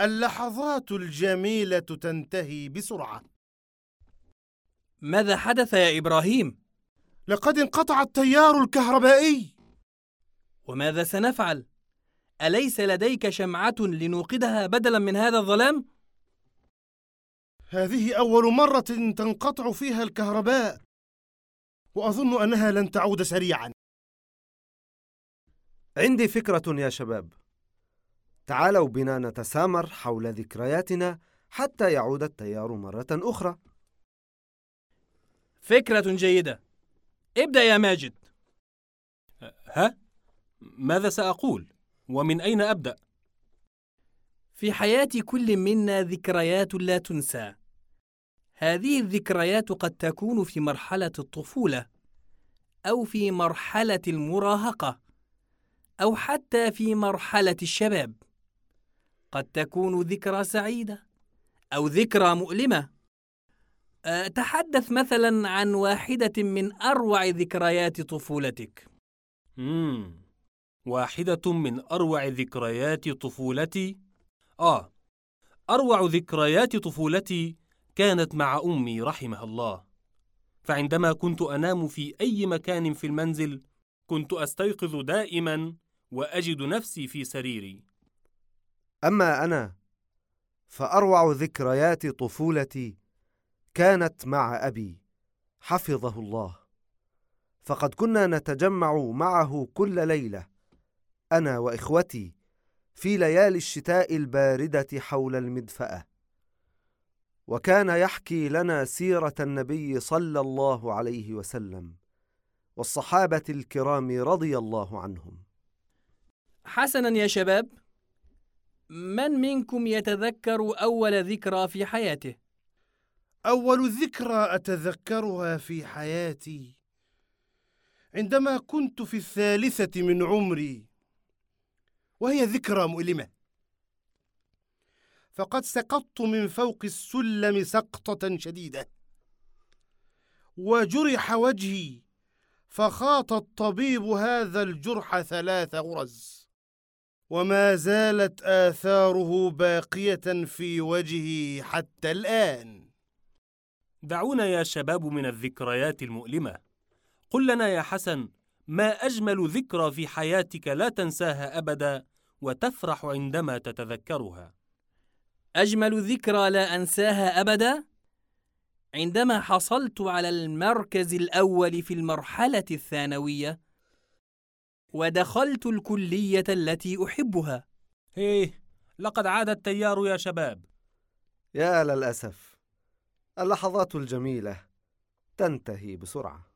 اللحظات الجميلة تنتهي بسرعة ماذا حدث يا إبراهيم؟ لقد انقطع التيار الكهربائي وماذا سنفعل؟ أليس لديك شمعة لنوقدها بدلا من هذا الظلام؟ هذه أول مرة تنقطع فيها الكهرباء وأظن أنها لن تعود سريعا عندي فكرة يا شباب تعالوا بنا نتسامر حول ذكرياتنا حتى يعود التيار مرة أخرى فكرة جيدة ابدأ يا ماجد ها؟ ماذا سأقول؟ ومن أين أبدأ؟ في حياة كل منا ذكريات لا تنسى هذه الذكريات قد تكون في مرحلة الطفولة أو في مرحلة المراهقة أو حتى في مرحلة الشباب قد تكون ذكرى سعيدة أو ذكرى مؤلمة. أه، تحدث مثلا عن واحدة من أروع ذكريات طفولتك. مم. واحدة من أروع ذكريات طفولتي؟ آه أروع ذكريات طفولتي كانت مع أمي رحمها الله. فعندما كنت أنام في أي مكان في المنزل كنت أستيقظ دائما وأجد نفسي في سريري. أما أنا فأروع ذكريات طفولتي كانت مع أبي حفظه الله. فقد كنا نتجمع معه كل ليلة أنا وإخوتي في ليالي الشتاء الباردة حول المدفأة. وكان يحكي لنا سيرة النبي صلى الله عليه وسلم والصحابة الكرام رضي الله عنهم. حسنا يا شباب. من منكم يتذكر أول ذكرى في حياته؟ أول ذكرى أتذكرها في حياتي عندما كنت في الثالثة من عمري وهي ذكرى مؤلمة فقد سقطت من فوق السلم سقطة شديدة وجرح وجهي فخاط الطبيب هذا الجرح ثلاث غرز وما زالت آثاره باقية في وجهي حتى الآن. دعونا يا شباب من الذكريات المؤلمة. قل لنا يا حسن ما أجمل ذكرى في حياتك لا تنساها أبدا وتفرح عندما تتذكرها؟ أجمل ذكرى لا أنساها أبدا؟ عندما حصلت على المركز الأول في المرحلة الثانوية ودخلت الكلية التي أحبها. إيه لقد عاد التيار يا شباب. يا للأسف اللحظات الجميلة تنتهي بسرعة.